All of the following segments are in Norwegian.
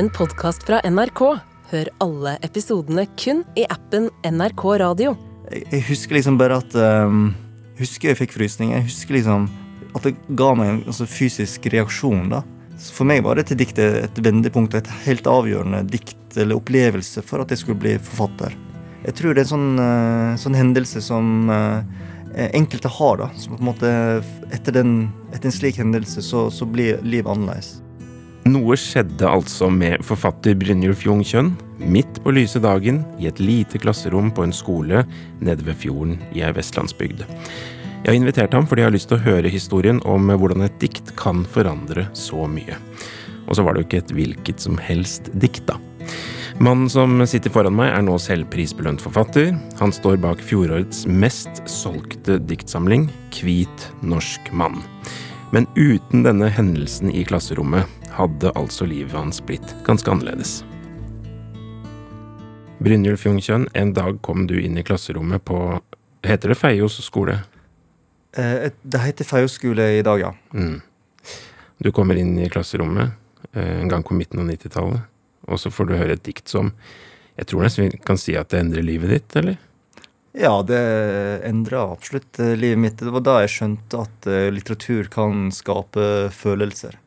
en podkast fra NRK. Hør alle episodene kun i appen NRK Radio. Jeg, husker liksom bare at um, Husker jeg fikk frysning. Jeg husker liksom at det ga meg en altså, fysisk reaksjon. da. For meg var dette diktet et vendepunkt, et helt avgjørende dikt eller opplevelse for at jeg skulle bli forfatter. Jeg tror det er en sånn, uh, sånn hendelse som uh, enkelte har. da, som på en måte Etter, den, etter en slik hendelse så, så blir livet annerledes. Noe skjedde altså med forfatter Brynjulf Jungkjønn midt på lyse dagen i et lite klasserom på en skole nede ved fjorden i ei vestlandsbygd. Jeg har invitert ham fordi jeg har lyst til å høre historien om hvordan et dikt kan forandre så mye. Og så var det jo ikke et hvilket som helst dikt, da. Mannen som sitter foran meg, er nå selvprisbelønt forfatter. Han står bak fjorårets mest solgte diktsamling, Hvit norsk mann. Men uten denne hendelsen i klasserommet hadde altså livet hans blitt ganske annerledes. Brynjulf Jungkjønn, en dag kom du inn i klasserommet på Heter det Feios skole? Eh, det heter Feios skole i dag, ja. Mm. Du kommer inn i klasserommet eh, en gang på midten av 90-tallet, og så får du høre et dikt som Jeg tror nesten vi kan si at det endrer livet ditt, eller? Ja, det endra absolutt eh, livet mitt. Det var da jeg skjønte at litteratur kan skape følelser.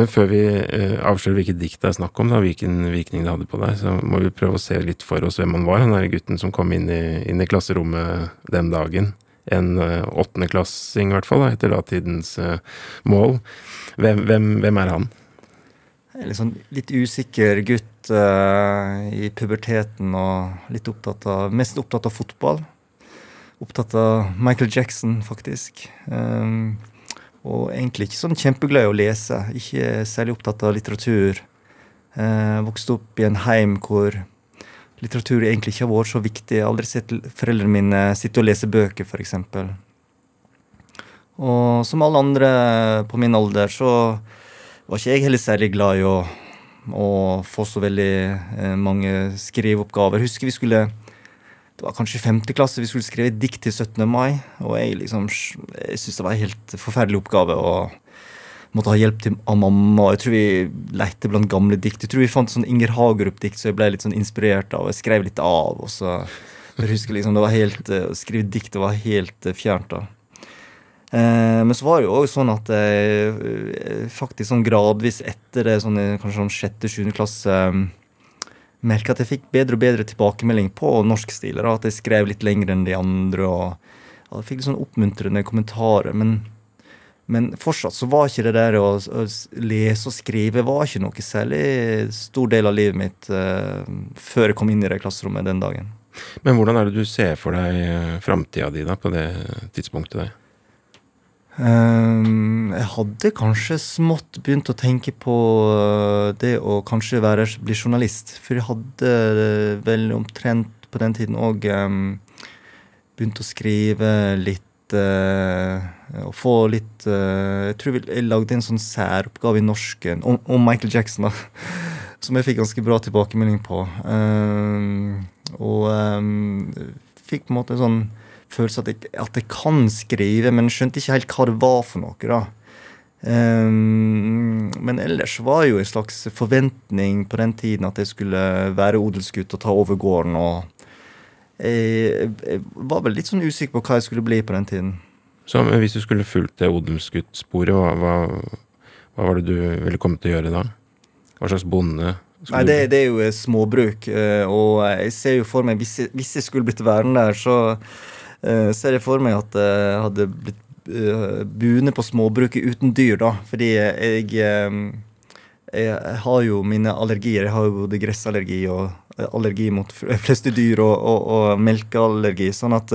Men før vi uh, avslører hvilket dikt det er snakk om, da, hvilken virkning det hadde på deg, så må vi prøve å se litt for oss hvem han var, han derre gutten som kom inn i, inn i klasserommet den dagen. En åttendeklassing, uh, i hvert fall, da, etter datidens uh, mål. Hvem, hvem, hvem, er han? En sånn litt usikker gutt uh, i puberteten og litt opptatt av Mest opptatt av fotball. Opptatt av Michael Jackson, faktisk. Um, og egentlig ikke sånn kjempeglad i å lese. Ikke særlig opptatt av litteratur. Eh, vokste opp i en heim hvor litteratur egentlig ikke har vært så viktig. Jeg har aldri sett foreldrene mine sitte og lese bøker, f.eks. Og som alle andre på min alder, så var ikke jeg heller særlig glad i å, å få så veldig eh, mange skriveoppgaver. Husker vi skulle det var kanskje femte klasse vi skulle skrive dikt til 17. mai. Og jeg liksom, jeg syntes det var en helt forferdelig oppgave. å måtte ha hjelp til, av mamma. Jeg tror vi lette blant gamle dikt. Jeg tror vi fant sånn Inger Hagerup-dikt så jeg ble litt sånn inspirert av. og Jeg skrev litt av. og så jeg husker liksom, det var helt, Å skrive dikt det var helt uh, fjernt. da. Eh, men så var det jo også sånn at eh, faktisk sånn gradvis etter det, sånn, kanskje sånn sjette-sjuende klasse merka at jeg fikk bedre og bedre tilbakemelding på norskstiler. At jeg skrev litt lenger enn de andre. og, Jeg fikk litt sånn oppmuntrende kommentarer. Men, men, fortsatt så var ikke det der å, å, lese og skrive var ikke noe særlig stor del av livet mitt uh, før jeg kom inn i det klasserommet den dagen. Men hvordan er det du ser for deg uh, framtida di da, på det tidspunktet der? Um, jeg hadde kanskje smått begynt å tenke på eh, det å kanskje være, bli journalist. For jeg hadde vel omtrent på den tiden òg um, begynt å skrive litt uh, Og få litt Jeg tror jeg lagde en sånn særoppgave i norsken om, om, Michael Jackson, da. Som jeg fikk ganske bra tilbakemelding på. Um, og fikk på en måte sånn følelse at jeg, at jeg kan skrive, men skjønte ikke helt hva det var for noe. da. Um, men ellers var jo en slags forventning på den tiden at jeg skulle være odelsgutt og ta over gården. og jeg, jeg, var vel litt sånn usikker på hva jeg skulle bli på den tiden. Så Hvis du skulle fulgt det odelsguttsporet, hva, hva, hva, var det du ville komme til å gjøre da? Hva slags bonde? Nei, det, det, er jo småbruk. Eh, og jeg ser jo for meg, hvis jeg, hvis jeg skulle blitt værende der, så uh, ser jeg for meg at jeg hadde blitt uh, buende på småbruket uten dyr, da. Fordi jeg, jeg har jo mine allergier. Jeg har jo både gressallergi og allergi mot fleste dyr og, og, og melkeallergi. sånn at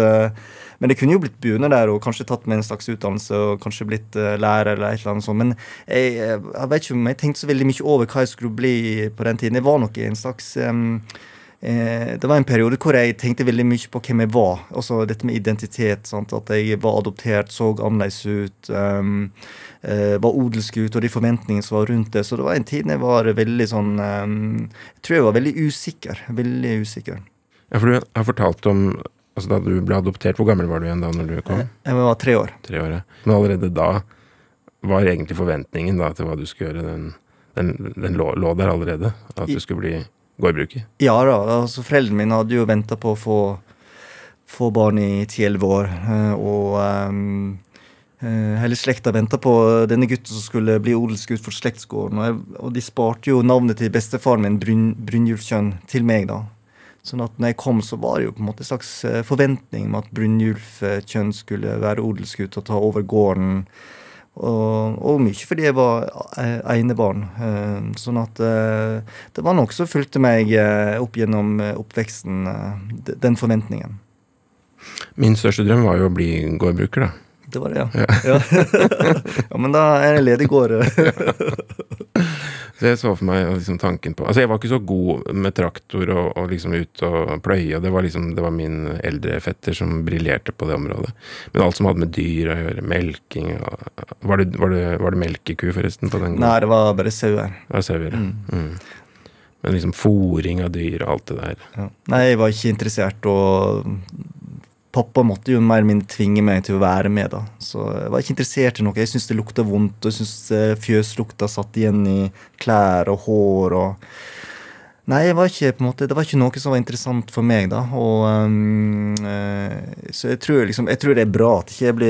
men det kunne jo blitt buende der og kanskje tatt med en slags utdannelse og kanskje blitt lærer eller et eller annet sånt. Men jeg, jeg, vet ikke om jeg tenkte så veldig mye over hva jeg skulle bli på den tiden. Jeg var nok i en slags um, Eh, det var en periode hvor jeg tenkte veldig mye på hvem jeg var. Også dette med identitet. Sant? At jeg var adoptert, så annerledes ut. Um, uh, var odelsgutt, og de forventningene som var rundt det. Så det var en tid jeg var veldig sånn um, Jeg tror jeg var veldig usikker. Veldig usikker. Ja, for du har fortalt om altså da du ble adoptert. Hvor gammel var du igjen da når du kom? Jeg var tre år. Tre år, ja. Men allerede da var egentlig forventningen da til hva du skulle gjøre, den Den, den lå, lå, der allerede? At du skulle bli gårdbruker? Ja da. altså Foreldrene mine hadde jo venta på å få, få barn i ti-elleve år. Eh, og um, hele slekta venta på denne gutten som skulle bli odelsgutt for slektsgården. Og, jeg, og, de sparte jo navnet til bestefaren min, Bryn, Brynjulfkjønn, til meg, da. Sånn at når jeg kom, så var det jo på en måte en slags forventning om at Brynjulf Kjønn skulle være odelsgutt og ta over gården. Og, og, mye fordi jeg var enebarn. Eh, sånn at eh, det var noe som fulgte meg eh, opp gjennom oppveksten, den forventningen. Min største drøm var jo å bli gårdbruker, da. Det var det, ja. Ja, ja men da er det ledig gård. Så jeg så for meg liksom tanken på Altså, jeg var ikke så god med traktor og, og liksom ut og pløye, det var liksom Det var min eldre fetter som briljerte på det området. Men alt som hadde med dyr å gjøre, melking og, var, det, var, det, var det melkeku, forresten? på den Nei, det var bare sauer. Ja, sauer, mm. mm. Men liksom fòring av dyr og alt det der. Ja. Nei, jeg var ikke interessert, og pappa måtte jo mer eller mindre tvinge meg til å være med. da. Så jeg var ikke interessert i noe. Jeg syntes det lukta vondt, og jeg syntes eh, fjøslukta satt igjen i klær og hår. og... Nei, var ikke, måte, det var ikke noe som var interessant for meg, da. Og, um, uh, så jeg tror, liksom, jeg tror, det er bra at ikke jeg ble,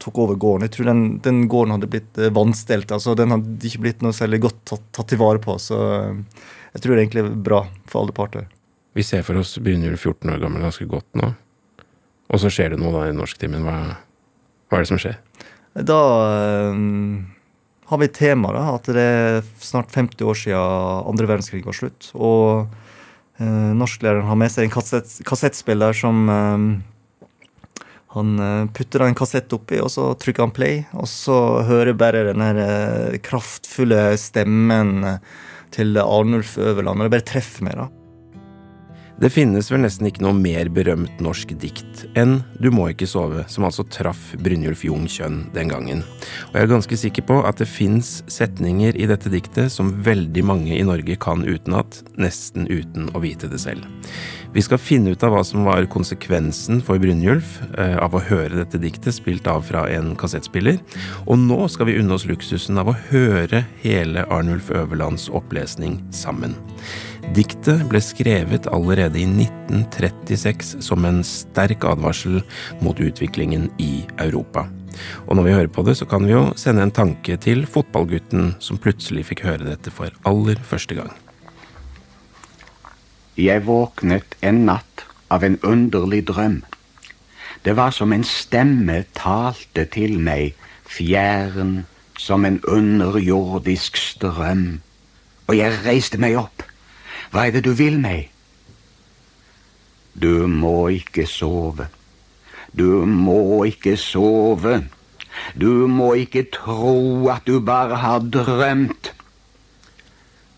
tok over gården. Jeg tror den, den gården hadde blitt uh, vanstelt. altså Den hadde ikke blitt noe særlig godt tatt, til vare på. Så jeg tror det er egentlig bra for alle parter. Vi ser for oss Brynjul 14 år gammel ganske godt nå. Og så skjer det noe da i norsktimen. Hva, hva er det som skjer? Da um, har vi temaet tema, da. At det er snart 50 år siden andre verdenskrig var slutt. Og uh, norsklæreren har med seg en kassett, kassettspiller som um, han putter en kassett oppi, og så trykker han play, og så hører bare den kraftfulle stemmen til Arnulf Øverland. Og det bare treffer meg, da. Det finnes vel nesten ikke noe mer berømt norsk dikt enn Du må ikke sove, som altså traff Brynjulf Jung Kjønn den gangen. Og jeg er ganske sikker på at det fins setninger i dette diktet som veldig mange i Norge kan utenat, nesten uten å vite det selv. Vi skal finne ut av hva som var konsekvensen for Brynjulf eh, av å høre dette diktet spilt av fra en kassettspiller, og nå skal vi unne oss luksusen av å høre hele Arnulf Øverlands opplesning sammen. Diktet ble skrevet allerede i 1936 som en sterk advarsel mot utviklingen i Europa. Og når vi hører på det, så kan vi jo sende en tanke til fotballgutten som plutselig fikk høre dette for aller første gang. Jeg våknet en natt av en underlig drøm. Det var som en stemme talte til meg, fjern som en underjordisk strøm. Og jeg reiste meg opp. Hva er det du vil meg? Du må ikke sove. Du må ikke sove. Du må ikke tro at du bare har drømt.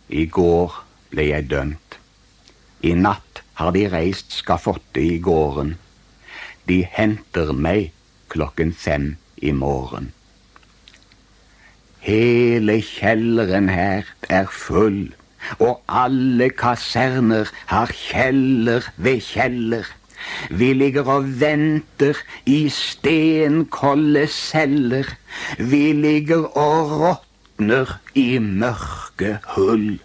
I går ble jeg dømt. I natt har de reist skafottet i gården. De henter meg klokken fem i morgen. Hele kjelleren her er full og alle kaserner har kjeller ved kjeller. Vi ligger og venter i stenkolde celler. Vi ligger og råtner i mørke hull.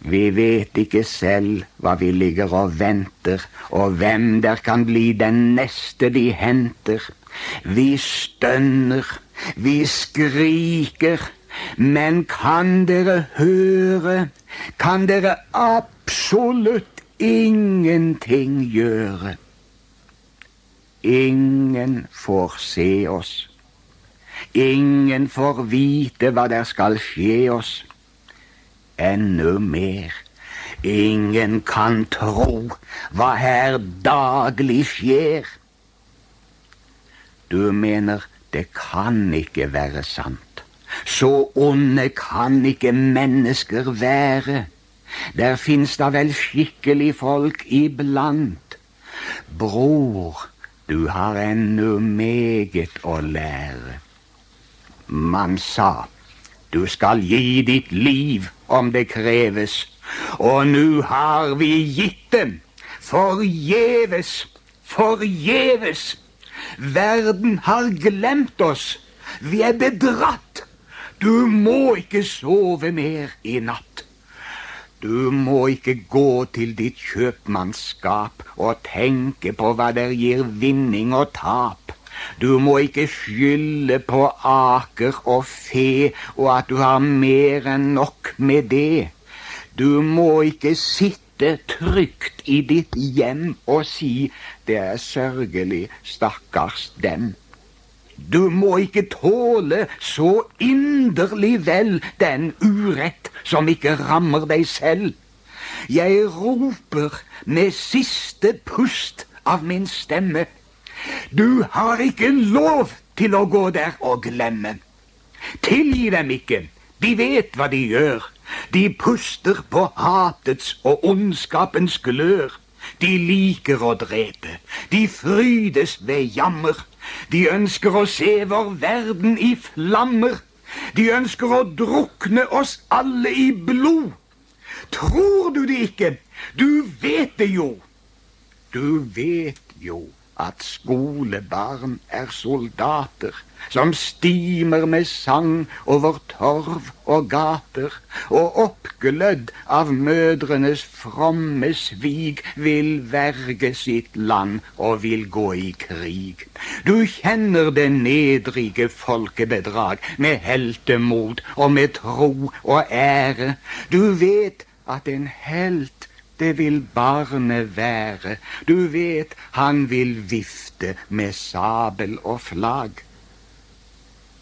Vi vet ikke selv hva vi ligger og venter, og hvem der kan bli den neste de henter. Vi stønner, vi skriker, men kan dere høre, kan dere absolutt ingenting gjøre. Ingen får se oss. Ingen får vite hva der skal skje oss. Enda mer. Ingen kan tro hva her daglig skjer. Du mener det kan ikke være sant. Så onde kan ikke mennesker være. Der fins da vel skikkelig folk iblant. Bror, du har ennå meget å lære. Man sa, du skal gi ditt liv om det kreves, og nu har vi gitt dem. Forgjeves, forgjeves. Verden har glemt oss. Vi er bedratt. Du må ikke sove mer i natt. Du må ikke gå til ditt kjøpmannskap og tenke på hva der gir vinning og tap. Du må ikke skylde på aker og fe og at du har mer enn nok med det. Du må ikke sitte trygt i ditt hjem og si det er sørgelig, stakkars dem. Du må ikke tåle så inderlig vel den urett som ikke rammer deg selv. Jeg roper med siste pust av min stemme. Du har ikke lov til å gå der og glemme. Tilgi dem ikke, de vet hva de gjør. De puster på hatets og ondskapens glør. De liker å drepe, de frydes ved jammer. De ønsker å se vår verden i flammer. De ønsker å drukne oss alle i blod. Tror du det ikke? Du vet det jo. Du vet jo at skolebarn er soldater som stimer med sang over torv og gater, og oppglødd av mødrenes fromme svig vil verge sitt land og vil gå i krig. Du kjenner det nedrige folkebedrag med heltemot og med tro og ære. Du vet at en helt det vil barnet være. Du vet han vil vifte med sabel og flagg.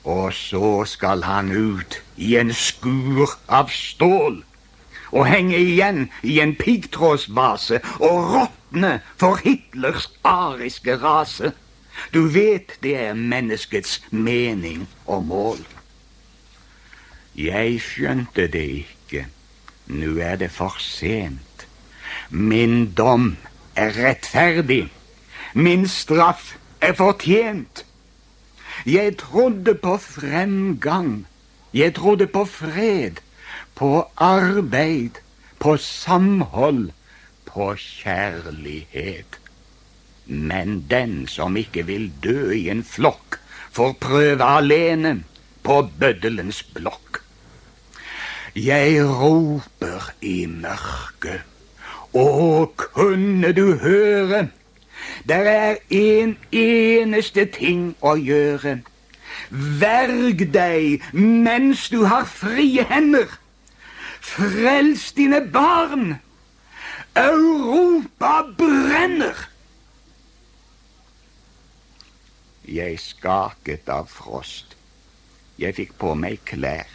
Og så skal han ut i en skur av stål og henge igjen i en piggtrådsbase og råtne for Hitlers ariske rase. Du vet det er menneskets mening og mål. Jeg skjønte det ikke. Nå er det for sent. Min dom er rettferdig. Min straff er fortjent. Jeg trodde på fremgang. Jeg trodde på fred, på arbeid, på samhold, på kjærlighet. Men den som ikke vil dø i en flokk, får prøve alene på bøddelens blokk. Jeg roper i mørket. Å, kunne du høre? Der er en eneste ting å gjøre. Verg deg mens du har frie hender. Frels dine barn. Europa brenner. Jeg skaket av frost. Jeg fikk på meg klær.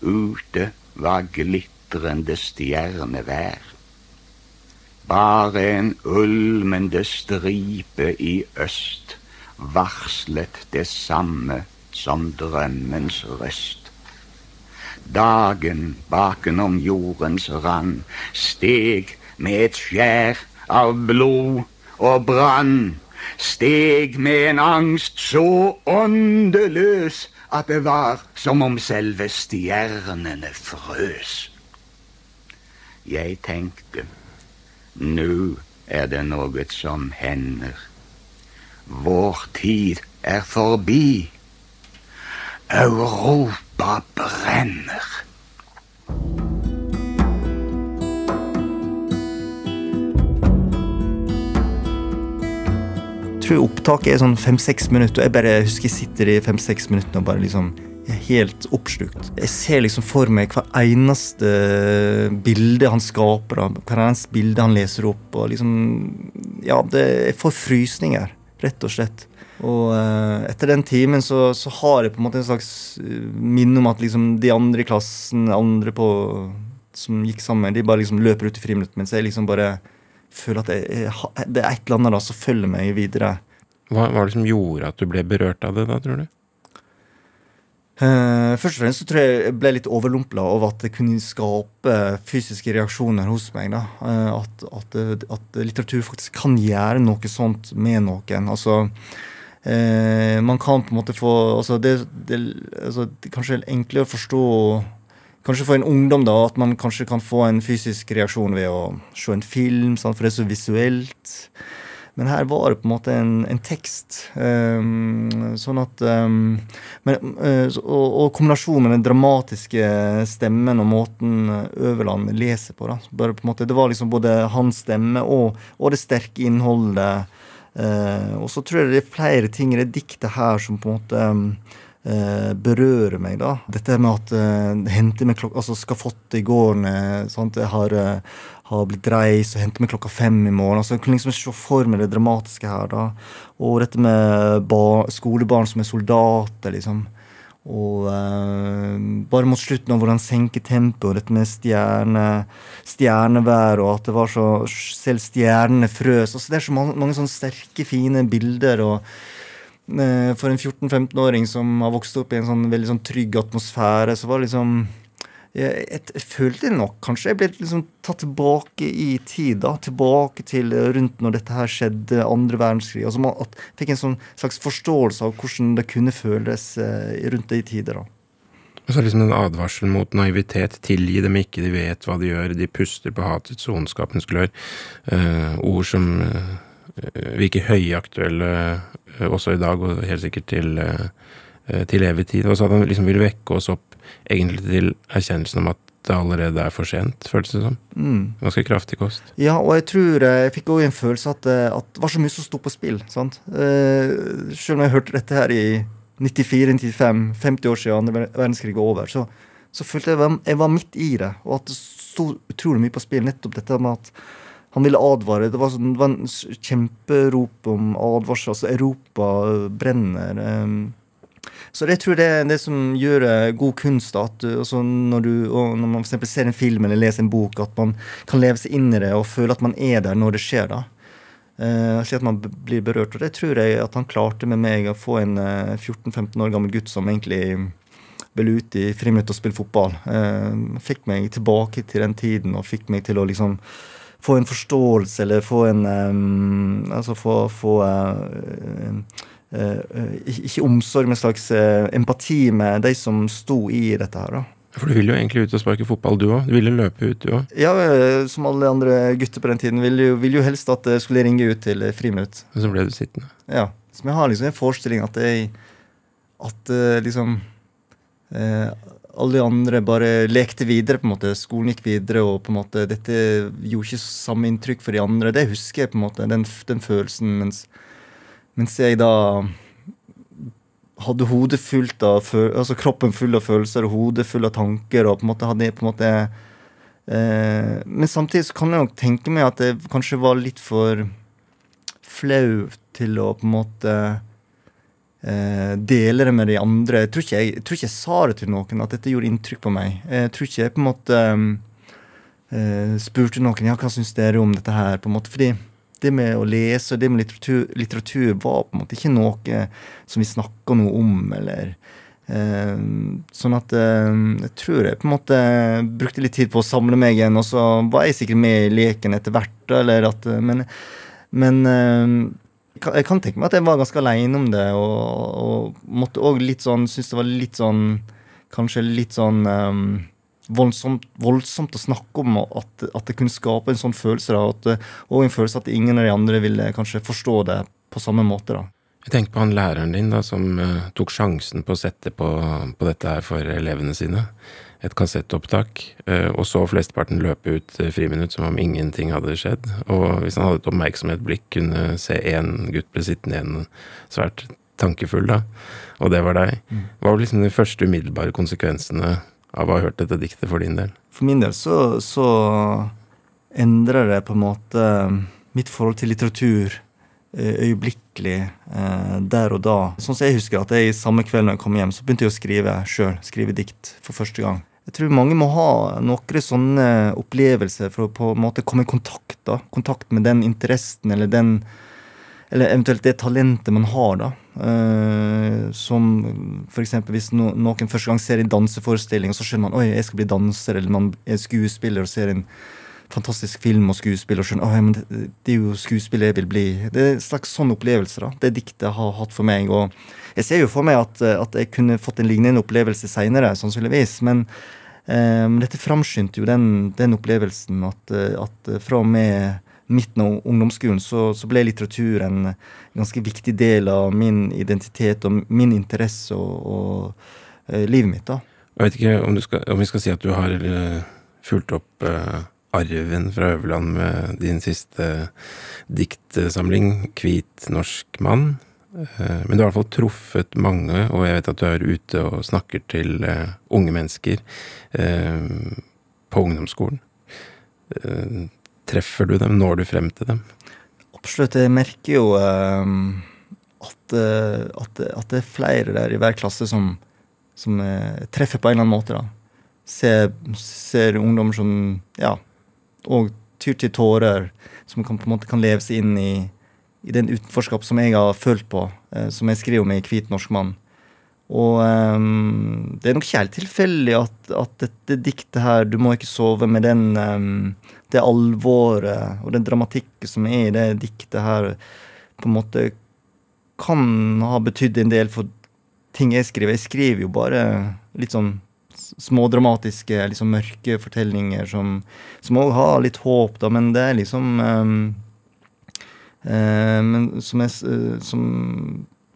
Ute var glitter glitrende stjernevær. Bare en ulmende stripe i øst varslet det samme som drømmens røst. Dagen bakenom jordens rand steg med et skjær av blod og brann. Steg med en angst så åndeløs at det var som om selve stjernene frøs. Jeg tenkte nå er det noe som hender. Vår tid er forbi. Europa brenner. Jeg tror opptaket er sånn fem-seks minutter, jeg bare husker jeg sitter i fem-seks minutter og bare liksom er helt oppslukt. Jeg ser liksom for meg hver eneste bilde han skaper, hver eneste bilde han leser opp. og liksom, Ja, det, jeg får frysninger, rett og slett. Og uh, etter den timen så, så, har jeg på en måte en slags uh, minne om at liksom de andre i klassen, andre på, som gikk sammen, de bare liksom løper ut i friminutt, mens jeg liksom bare føler at jeg, jeg, det er et eller annet da som følger meg videre. Hva var det som gjorde at du ble berørt av det, da, tror du? Uh, først og fremst så tror jeg jeg ble litt overlumpla over at det kunne skape fysiske reaksjoner hos meg. da, uh, at, at, at, litteratur faktisk kan gjøre noe sånt med noen. altså uh, Man kan på en måte få altså det, det, altså det Kanskje enklere å forstå Kanskje for en ungdom da, at man kanskje kan få en fysisk reaksjon ved å se en film, sant? for det er så visuelt. Men her var det på en måte en, en tekst. Um, sånn at um, men, uh, og, og, kombinasjonen med den dramatiske stemmen og måten Øverland leser på. bare på måte, Det var liksom både hans stemme og, og det sterke innholdet. Uh, og så tror jeg det er flere ting i det diktet her som på en måte um, eh, berører meg. da. Dette med at eh, hente meg klokka, altså skafottet i gården eh, har, eh, har blitt reist og hente meg klokka fem i morgen. altså Jeg kunne liksom se for meg det dramatiske her. da. Og dette med bar, skolebarn som er soldater, liksom. Og eh, bare mot slutten av hvordan senke tempoet, dette med stjerne, stjernevær, og at det var så Selv stjernene frøs. altså Det er så mange, mange sånne sterke, fine bilder. og for en 14-15-åring som har vokst opp i en sånn veldig sånn trygg atmosfære, så var det liksom jeg, jeg, følte nok kanskje jeg ble liksom tatt tilbake i tid. da, Tilbake til rundt når dette her skjedde, andre verdenskrig. altså man, at Fikk en sånn slags forståelse av hvordan det kunne føles eh, rundt de tider. da. Og så liksom en advarsel mot naivitet. Tilgi dem ikke, de vet hva de gjør. De puster på hatets og ondskapens glør. Uh, ord som uh, virker høyaktuelle Eh, også i dag, og helt sikkert til, eh, til evig tid. Og så at han liksom vil vekke oss opp egentlig til erkjennelsen om at det allerede er for sent, føles det som. Mm. Ganske kraftig kost. Ja, og jeg tror eh, jeg fikk òg en følelse at, at, det var så mye som sto på spill. sant? Eh, selv om jeg hørte dette her i 94-95, 50 år siden andre verdenskrig var over, så, så følte jeg var, jeg var midt i det, og at det sto utrolig mye på spill. Nettopp dette med at han ville advare. Det var, sånn, det var en kjemperop om advarsel. Altså, Europa brenner. Um, så det tror jeg det er det som gjør eh, god kunst. At altså, når, du, når man for ser en film eller leser en bok, at man kan leve seg inn i det og føle at man er der når det skjer. da. Uh, slik at man blir berørt. Og det tror jeg at han klarte med meg å få en uh, 14-15 år gammel gutt som egentlig ville ut i friminutt og spille fotball. Uh, fikk meg tilbake til den tiden og fikk meg til å liksom få en forståelse eller få en um, Altså få, få uh, uh, Ikke omsorg, men slags empati med de som sto i dette her. da. For du ville jo egentlig ut og sparke fotball, du òg? Du ville løpe ut, du òg? Ja, som alle andre gutter på den tiden. Ville jo, ville jo helst at jeg skulle ringe ut til friminutt. Og så ble du sittende? Ja. Så jeg har liksom en forestilling at jeg At liksom eh, alle de andre bare lekte videre. på en måte, Skolen gikk videre, og på en måte, dette gjorde ikke samme inntrykk for de andre. Det husker jeg, på en måte, den, den følelsen. Mens, mens, jeg da hadde hodet fullt av altså kroppen full av følelser og hodet full av tanker. og på en måte hadde på en måte eh, Men samtidig så kan jeg nok tenke meg at det kanskje var litt for flau til å på en måte eh, dele det med de andre. Jeg tror, ikke jeg, jeg tror ikke jeg sa det til noen, at dette gjorde inntrykk på meg. Jeg tror ikke jeg på en måte eh, spurte noen ja, hva syns dere om dette her. på en måte, fordi det med å lese og det med litteratur, litteratur, var på en måte ikke noe som vi snakka noe om, eller eh, Sånn at eh, jeg tror jeg på en måte brukte litt tid på å samle meg igjen, og så var jeg sikkert med i leken etter hvert, eller at Men, men eh, jeg kan tenke meg at jeg var ganske aleine om det, og, og måtte òg litt sånn Syns det var litt sånn Kanskje litt sånn um, voldsomt, voldsomt, å snakke om at, at, det kunne skape en sånn følelse. Da, at, og en følelse at ingen av de andre ville kanskje forstå det på samme måte. da. Jeg tenker på han læreren din da, som uh, tok sjansen på å sette på, på dette her for elevene sine et kassettopptak, Uh, og så flesteparten løpe ut uh, friminutt som om ingenting hadde skjedd. Og hvis han hadde et oppmerksomhet blikk, kunne se én gutt bli sittende igjen svært tankefull, da. Og det var deg. Mm. Hva var liksom de første umiddelbare konsekvensene av å ha hørt dette diktet for din del? For min del så, så endrer det på en måte mitt forhold til litteratur øyeblikkelig der og da. Sånn som jeg husker at jeg samme kveld når jeg kom hjem, så begynte jeg å skrive sjøl. Skrive dikt for første gang. Jeg tror mange må ha noen sånne opplevelser for å på en måte komme i kontakt da. Kontakt med den interessen eller den Eller eventuelt det talentet man har, da. Uh, som f.eks. hvis no, noen første gang ser en danseforestilling, og så skjønner man oi, jeg skal bli danser, eller man er skuespiller og ser en fantastisk film og skuespill og skjønner men det, det, er jo skuespill jeg vil bli. Det er en slags sånn opplevelse, da. Det diktet har hatt for meg. og jeg ser jo for meg at, at jeg kunne fått en lignende opplevelse seinere, sannsynligvis. Men Um, dette framskyndte jo den, den, opplevelsen at, at, fra og med midten av ungdomsskolen, så, så, ble litteratur en ganske viktig del av min identitet og min interesse og, og uh, livet mitt. da. Jeg vet ikke om, skal, om, vi skal si at du har fulgt opp uh, arven fra Øverland med din siste diktsamling, 'Hvit norsk mann'. Men du har i hvert fall truffet mange, og jeg vet at du er ute og snakker til unge mennesker på ungdomsskolen. Treffer du dem? Når du frem til dem? Absolutt. Jeg merker jo at, eh, at, at, det er flere der i hver klasse som, som treffer på en eller annen måte. da. Ser, ser ungdom som ja, og tyr til tårer, som kan, på en måte kan leve seg inn i, i den utenforskap som jeg har følt på, eh, som jeg skriver om i 'Hvit norsk mann'. Og um, det er nok ikke tilfeldig at, at, dette diktet her, 'Du må ikke sove', med den, um, det alvoret og den dramatikken som er i det diktet her, på en måte kan ha betydd en del for ting jeg skriver. Jeg skriver jo bare litt sånn smådramatiske, liksom mørke fortellinger som også har litt håp, da, men det er liksom um, uh, som, jeg, uh, som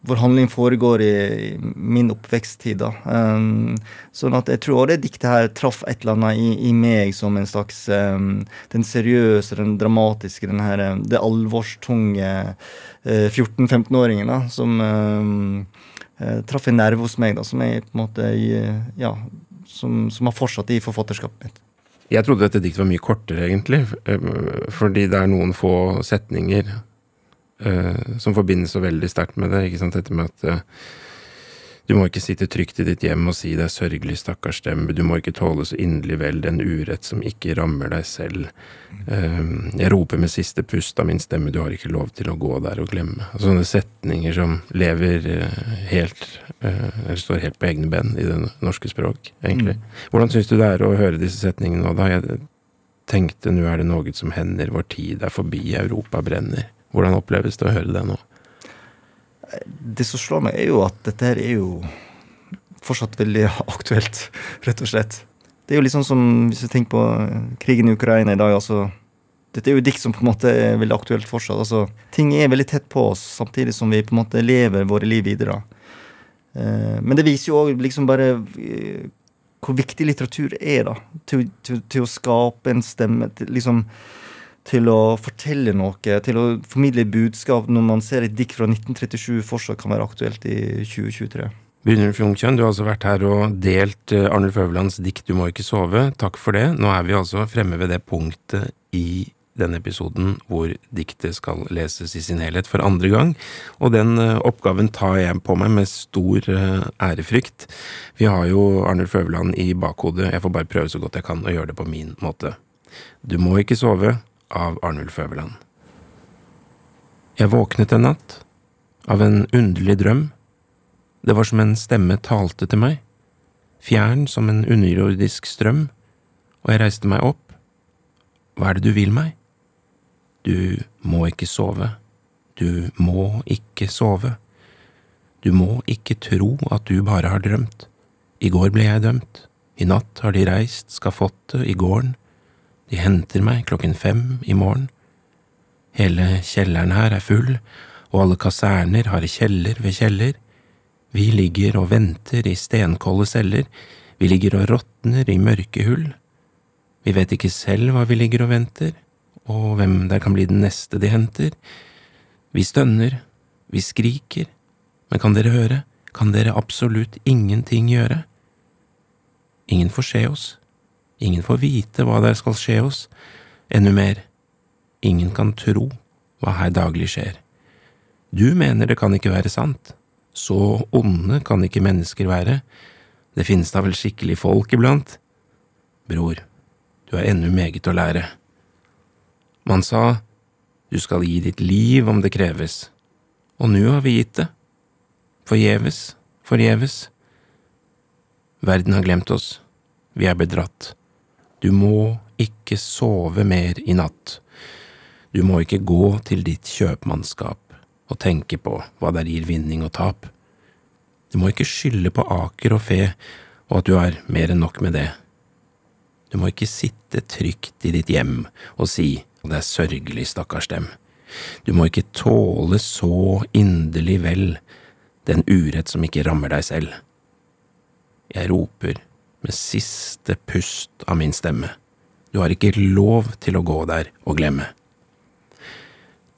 hvor handling foregår i, i min oppveksttid. da. Um, sånn at jeg tror også det diktet her traff et eller annet i, i meg som en slags um, Den seriøse, den dramatiske, den her, um, det alvorstunge uh, 14-15-åringen da, som um, traff en nerve hos meg, da, som jeg på en måte ja, som, som har fortsatt i forfatterskapet mitt. Jeg trodde dette diktet var mye kortere, egentlig, uh, fordi det er noen få setninger uh, som forbindes så veldig sterkt med det. ikke sant, Dette med at uh, du må ikke sitte trygt i ditt hjem og si det er sørgelig, stakkars dem, du må ikke tåle så inderlig vel den urett som ikke rammer deg selv. Uh, jeg roper med siste pust av min stemme, du har ikke lov til å gå der og glemme. Og sånne setninger som lever helt Eller står helt på egne ben i det norske språk, egentlig. Mm. Hvordan syns du det er å høre disse setningene nå, da? Jeg tenkte nå er det noe som hender, vår tid er forbi, Europa brenner. Hvordan oppleves det å høre det nå? Det som slår meg, er jo at dette her er jo fortsatt veldig aktuelt, rett og slett. Det er jo litt sånn som hvis vi tenker på krigen i Ukraina i dag. altså dette er jo dikt som på en måte er veldig aktuelt fortsatt. altså Ting er veldig tett på oss, samtidig som vi på en måte lever våre liv videre. Eh, men det viser jo òg liksom bare eh, hvor viktig litteratur er da, til, til, til å skape en stemme. til liksom til å fortelle noe, til å formidle budskap når man ser et dikt fra 1937 fortsatt kan være aktuelt i 2023. Brynjulf Jungkjønn, du har altså vært her og delt eh, Arnulf Øverlands dikt Du må ikke sove. Takk for det. Nå er vi altså fremme ved det punktet i denne episoden hvor diktet skal leses i sin helhet for andre gang, og den eh, oppgaven tar jeg på meg med stor eh, ærefrykt. Vi har jo Arnulf Øverland i bakhodet, jeg får bare prøve så godt jeg kan å gjøre det på min måte. Du må ikke sove, av Arnulf Øverland. Jeg våknet en natt av en underlig drøm. Det var som en stemme talte til meg, fjern som en underjordisk strøm, og jeg reiste meg opp. Hva er det du vil meg? Du må ikke sove. Du må ikke sove. Du må ikke tro at du bare har drømt. I går ble jeg dømt. I natt har de reist skafottet i gården. De henter meg klokken fem i morgen. Hele kjelleren her er full, og alle kaserner har kjeller ved kjeller. Vi ligger og venter i stenkolde celler, vi ligger og råtner i mørke hull. Vi vet ikke selv hva vi ligger og venter, og hvem der kan bli den neste de henter. Vi stønner, vi skriker, men kan dere høre, kan dere absolutt ingenting gjøre? Ingen får se oss, Ingen får vite hva der skal skje oss. Enda mer, ingen kan tro hva her daglig skjer. Du mener det kan ikke være sant. Så onde kan ikke mennesker være. Det finnes da vel skikkelig folk iblant? Bror, du har ennå meget å lære. Man sa du skal gi ditt liv om det kreves, og nå har vi gitt det. Forgjeves, forgjeves. Verden har glemt oss, vi er bedratt. Du må ikke sove mer i natt. Du må ikke gå til ditt kjøpmannskap og tenke på hva der gir vinning og tap. Du må ikke skylde på aker og fe og at du har mer enn nok med det. Du må ikke sitte trygt i ditt hjem og si at det er sørgelig, stakkars dem. Du må ikke tåle så inderlig vel den urett som ikke rammer deg selv. Jeg roper med siste pust av min stemme. Du har ikke lov til å gå der og glemme.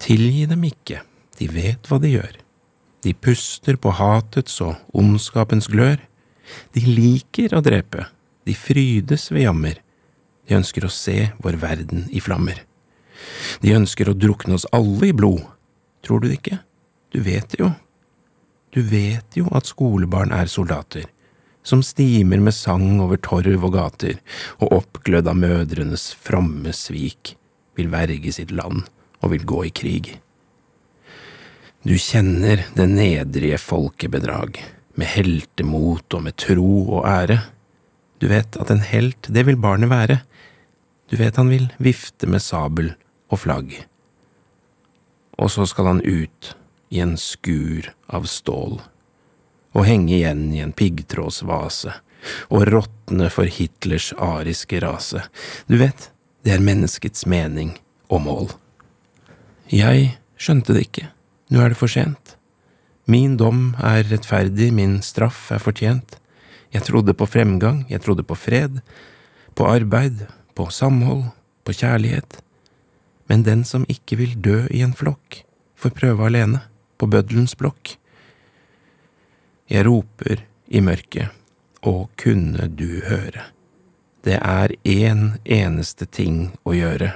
Tilgi dem ikke, de vet hva de gjør. De puster på hatets og ondskapens glør. De liker å drepe, de frydes ved jammer. De ønsker å se vår verden i flammer. De ønsker å drukne oss alle i blod. Tror du det ikke? Du vet det jo. Du vet jo at skolebarn er soldater, som stimer med sang over torv og gater, og oppglødd av mødrenes fromme svik, vil verge sitt land og vil gå i krig. Du kjenner det nedrige folkebedrag, med heltemot og med tro og ære. Du vet at en helt, det vil barnet være. Du vet han vil vifte med sabel og flagg. Og så skal han ut i en skur av stål, og henge igjen i en piggtrådsvase, og råtne for Hitlers ariske rase. Du vet, det er menneskets mening og mål. Jeg skjønte det ikke, nå er det for sent. Min dom er rettferdig, min straff er fortjent. Jeg trodde på fremgang, jeg trodde på fred, på arbeid, på samhold, på kjærlighet men den som ikke vil dø i en flokk, får prøve alene, på bøddelens blokk. Jeg roper i mørket, og kunne du høre. Det er én eneste ting å gjøre.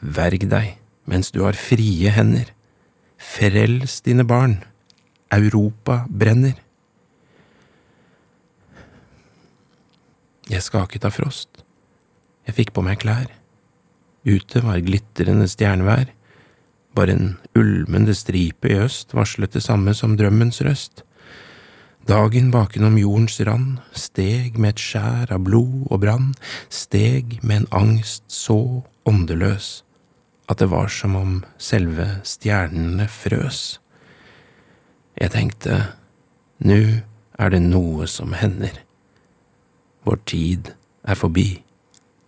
Verg deg mens du har frie hender. Frels dine barn. Europa brenner. Jeg skaket av frost. Jeg fikk på meg klær. Ute var glitrende stjernevær. Bare en ulmende stripe i øst varslet det samme som drømmens røst. Dagen bakenom jordens rand steg med et skjær av blod og brann, steg med en angst så åndeløs at det var som om selve stjernene frøs. Jeg tenkte, nu er det noe som hender. Vår tid er forbi,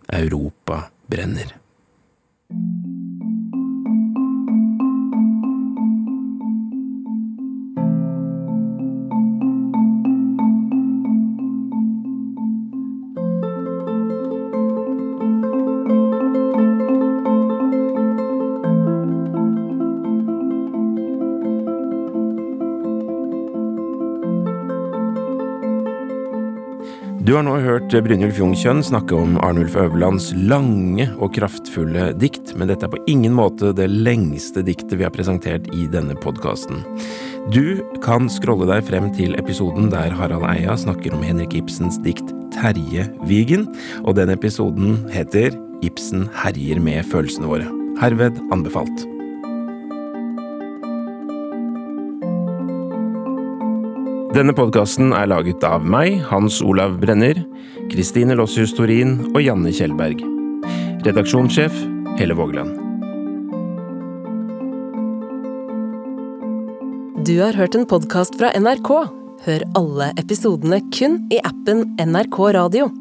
Europa brenner. Du har nå hørt Brynjulf Jungkjønn snakke om Arnulf Øverlands lange og kraftfulle dikt, men dette er på ingen måte det lengste diktet vi har presentert i denne podkasten. Du kan scrolle deg frem til episoden der Harald Eia snakker om Henrik Ibsens dikt Terje Vigen, og den episoden heter Ibsen herjer med følelsene våre. Herved anbefalt. Denne podkasten er laget av meg, Hans Olav Brenner, Kristine Lossius Torin og Janne Kjellberg. Redaksjonssjef Helle Vågeland. Du har hørt en podkast fra NRK. Hør alle episodene kun i appen NRK Radio.